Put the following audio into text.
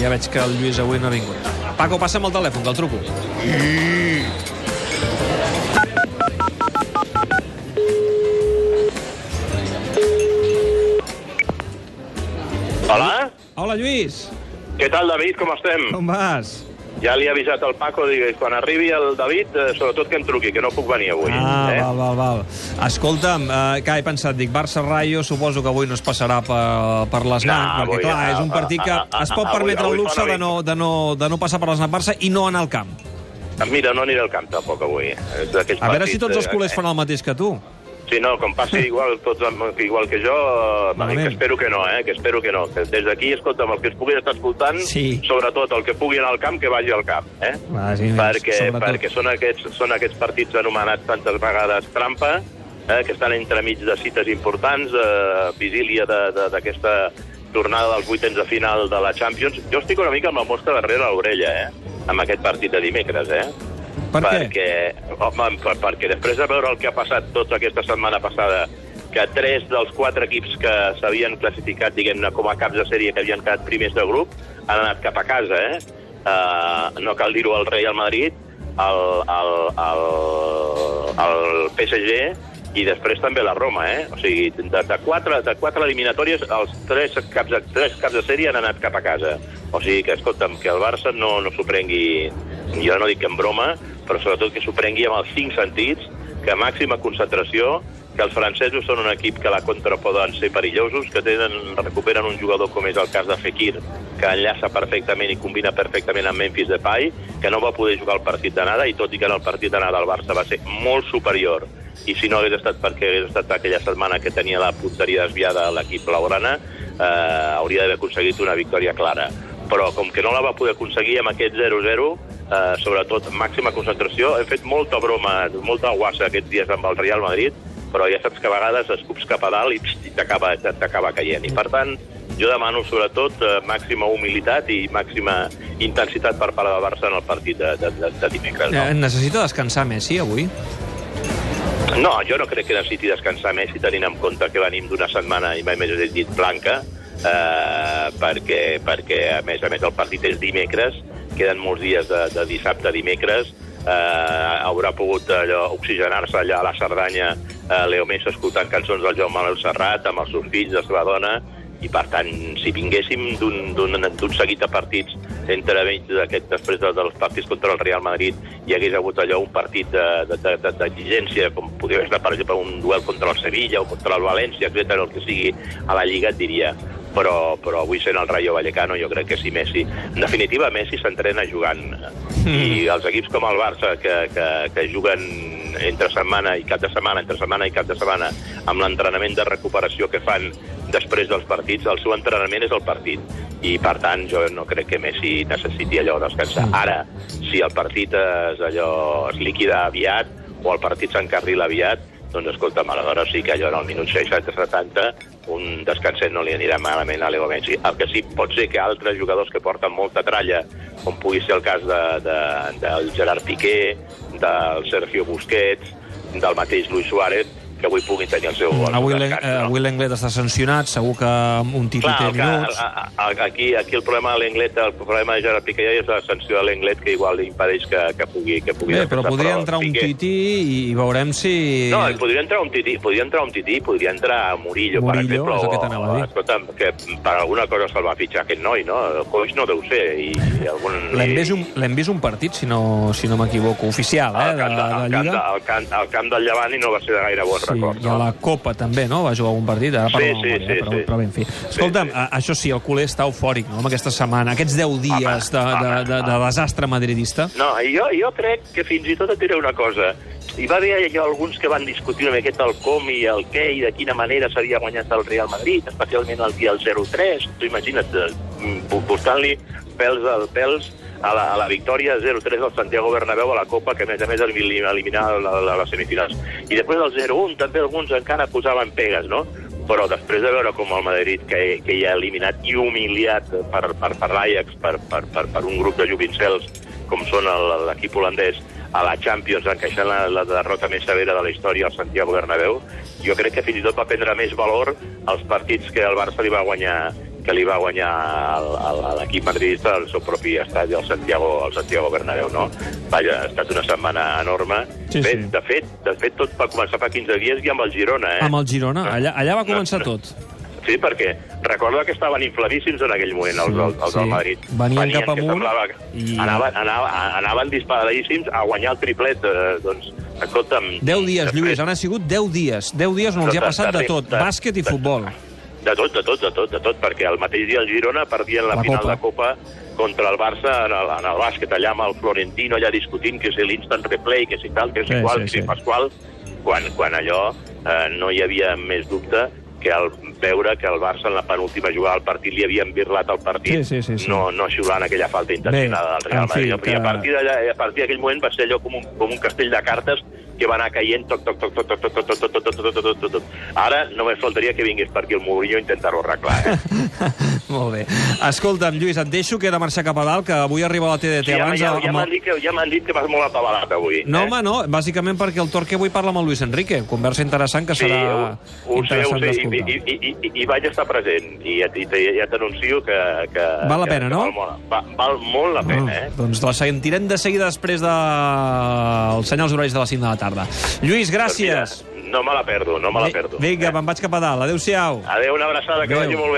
ja veig que el Lluís avui no ha vingut. Paco, passa'm el telèfon, que el truco. Hola? Hola, Lluís. Què tal, David? Com estem? Com vas? Ja li he avisat al Paco, digues, quan arribi el David, eh, sobretot que em truqui, que no puc venir avui. Ah, eh? val, val, val. Escolta'm, eh, que he pensat, dic, Barça-Rayo, suposo que avui no es passarà per, per l'Snap, No, perquè, avui, clar, és un partit que ah, ah, es pot avui- permetre el avui luxe fa una de no, de, no, de no passar per l'Snap Barça i no anar al camp. Mira, no aniré al camp tampoc avui. És d'aquells A veure si tots els eh, culers fan el mateix que tu. Sí, no, com passi igual, tots igual que jo, eh, Malament. que espero que no, eh? Que espero que no. Que Des d'aquí, escolta'm, el que es pugui estar escoltant, Sí. sobretot el que pugui anar al camp, que vagi al camp, eh? Va, sí, perquè, sobretot. perquè són, aquests, són aquests partits anomenats tantes vegades trampa, eh, que estan entremig de cites importants, eh, vigília de- de- d'aquesta tornada dels vuitens de final de la Champions. Jo estic una mica amb la mosca darrere l'orella, eh? amb aquest partit de dimecres, eh? Per què? perquè, home, per, perquè després de veure el que ha passat tota aquesta setmana passada, que tres dels quatre equips que s'havien classificat, diguem-ne, com a caps de sèrie que havien quedat primers de grup, han anat cap a casa, eh? Uh, no cal dir-ho al Real Madrid, el, el, el, el PSG i després també la Roma, eh? O sigui, de, de, quatre, de quatre eliminatòries, els tres caps, de, tres caps de sèrie han anat cap a casa. O sigui que, escolta'm, que el Barça no, no s'ho prengui, jo no dic que en broma, però sobretot que s'ho prengui amb els cinc sentits, que màxima concentració, que els francesos són un equip que a la contra poden ser perillosos, que tenen, recuperen un jugador com és el cas de Fekir, que enllaça perfectament i combina perfectament amb Memphis Depay, que no va poder jugar el partit d'anada, i tot i que en el partit d'anada el Barça va ser molt superior, i si no hagués estat perquè hagués estat aquella setmana que tenia la punteria desviada a l'equip blaugrana, eh, hauria d'haver aconseguit una victòria clara. Però com que no la va poder aconseguir amb aquest 0-0, eh, sobretot màxima concentració, hem fet molta broma, molta guassa aquests dies amb el Real Madrid, però ja saps que a vegades escups cap a dalt i, i t'acaba t'acaba caient. I per tant, jo demano sobretot eh, màxima humilitat i màxima intensitat per part del Barça en el partit de, de, de, de dimecres. No? Eh, necessita descansar Messi avui? No, jo no crec que necessiti descansar Messi tenint en compte que venim d'una setmana i mai més he dit blanca, eh, perquè, perquè a més a més el partit és dimecres, queden molts dies de, de dissabte a dimecres, eh, haurà pogut allò, oxigenar-se allà a la Cerdanya eh, Leo Messi escoltant cançons del Joan Manuel Serrat amb els seus fills, la seva dona, i per tant, si vinguéssim d'un seguit de partits entre d'aquest, després de, dels partits contra el Real Madrid hi hagués hagut allò un partit de- de- de- de- d'exigència, com podria estar, per exemple, un duel contra el Sevilla o contra el València, etc el que sigui a la Lliga, et diria però, però avui sent el Rayo Vallecano jo crec que sí Messi. En definitiva, Messi s'entrena jugant. I els equips com el Barça, que, que, que juguen entre setmana i cap de setmana, entre setmana i cap de setmana, amb l'entrenament de recuperació que fan després dels partits, el seu entrenament és el partit. I, per tant, jo no crec que Messi necessiti allò descansar. Ara, si el partit es, allò, es liquida aviat o el partit s'encarrila aviat, doncs escolta'm, aleshores sí que allò en el minut 60-70 un descanset no li anirà malament a Leo Messi. El que sí pot ser que altres jugadors que porten molta tralla, com pugui ser el cas de, de, del Gerard Piqué, del Sergio Busquets, del mateix Luis Suárez, que avui puguin tenir el seu, el seu Avui l'Englet està sancionat, segur que un tití té el minuts. a, a, aquí, aquí el problema de l'Englet, el problema de Gerard Piqué és la sanció de l'Englet que igual impedeix que, que pugui, que pugui Bé, però podria entrar un Piqué- tití i, i veurem si... No, podria entrar un tití, podria entrar un tití, podria entrar Murillo, per Murillo, exemple. és el que t'anava a dir. Escolta'm, que per alguna cosa se'l va fitxar aquest noi, no? Coix no deu ser. I, i algun... L'hem vist, un, vist un partit, si no, si no m'equivoco, oficial, eh, al de, de, de al, camp, de, camp, camp del Llevant i no va ser de gaire bon Sí, record. i a la Copa també, no? Va jugar algun partit, ara parlo Sí, de sí, memòria, sí, eh? però, sí. però bé, en fi. Escolta'm, sí. a- això sí, el culer està eufòric, no?, amb aquesta setmana, aquests 10 dies de, de, home, de, de desastre madridista. No, jo, jo crec que fins i tot et diré una cosa. Hi va haver allò alguns que van discutir una miqueta el com i el què i de quina manera s'havia guanyat el Real Madrid, especialment el dia del 0-3. Tu imagina't, eh, bu- buscant-li pèls al pèls a la, a la victòria 0-3 del Santiago Bernabéu a la Copa, que a més a més elim- eliminava la, la, les semifinals. I després del 0-1 també alguns encara posaven pegues, no? Però després de veure com el Madrid, que, que ja ha eliminat i humiliat per, per, per l'Ajax, per, per, per, per un grup de jovincels com són l'equip holandès, a la Champions, encaixant la, la derrota més severa de la història al Santiago Bernabéu, jo crec que fins i tot va prendre més valor els partits que el Barça li va guanyar que li va guanyar l'equip madridista al seu propi estadi, al Santiago, al Santiago Bernabéu, no? Vaja, ha estat una setmana enorme. Sí, Bé, sí. De, fet, de fet, tot va començar fa 15 dies i amb el Girona, eh? Amb el Girona, allà, allà va començar no. tot. Sí, perquè recorda que estaven infladíssims en aquell moment, els, els, els sí. del Madrid. Venien cap que amunt semblava i- Anaven, anaven, anaven disparadíssims a guanyar el triplet. Eh, doncs, escolta'm... 10 dies, després- Lluís, han sigut 10 dies. 10 dies on els hi ha passat de tot, bàsquet i futbol. De tot, de tot, de tot, de tot, perquè el mateix dia el Girona perdien la, La final Copa. de Copa contra el Barça en el, en el bàsquet, allà amb el Florentino, allà discutint que si l'instant replay, que si tal, que si Sí, qual, sí, que si sí. pasqual, quan, quan allò eh, no hi havia més dubte que al veure que el Barça en la penúltima jugada del partit li havien birlat el partit, Sí, sí, sí, sí. no, no xiulant aquella falta intencionada Bé, del Real en fi, Madrid. que- I a partir a partir d'aquell moment va ser allò com un, com un castell de cartes que va anar caient toc, toc, toc, toc, toc, toc, toc, toc, toc, toc, toc, toc, toc. Ara només faltaria que vingués per aquí el Mourinho a intentar-ho arreglar, eh? Molt bé. Escolta'm, Lluís, et deixo que he de marxar cap a dalt, que avui arriba la TDT Sí, abans... ja, ja m'han dit, que, ja m'han dit que vas molt atabalat avui. No, eh? home, no, bàsicament perquè el Torque avui parla amb el Luis Enrique. Conversa interessant que Sí, serà ho, ho sé, ho interessant sé, i, i, i, i, i vaig estar present, i ja, ja t'anuncio que, que... Val la pena, que no? Val, molt, va, val molt la pena, Ah, eh? Doncs la sentirem de seguida després dels senyals horaris de les 5 de la tarda. Lluís, gràcies. Doncs mira, no me la perdo, no me la perdo. Vinga, eh? me'n vaig cap a dalt. Adéu-siau. Adéu, una abraçada, que Adéu. vagi molt bé.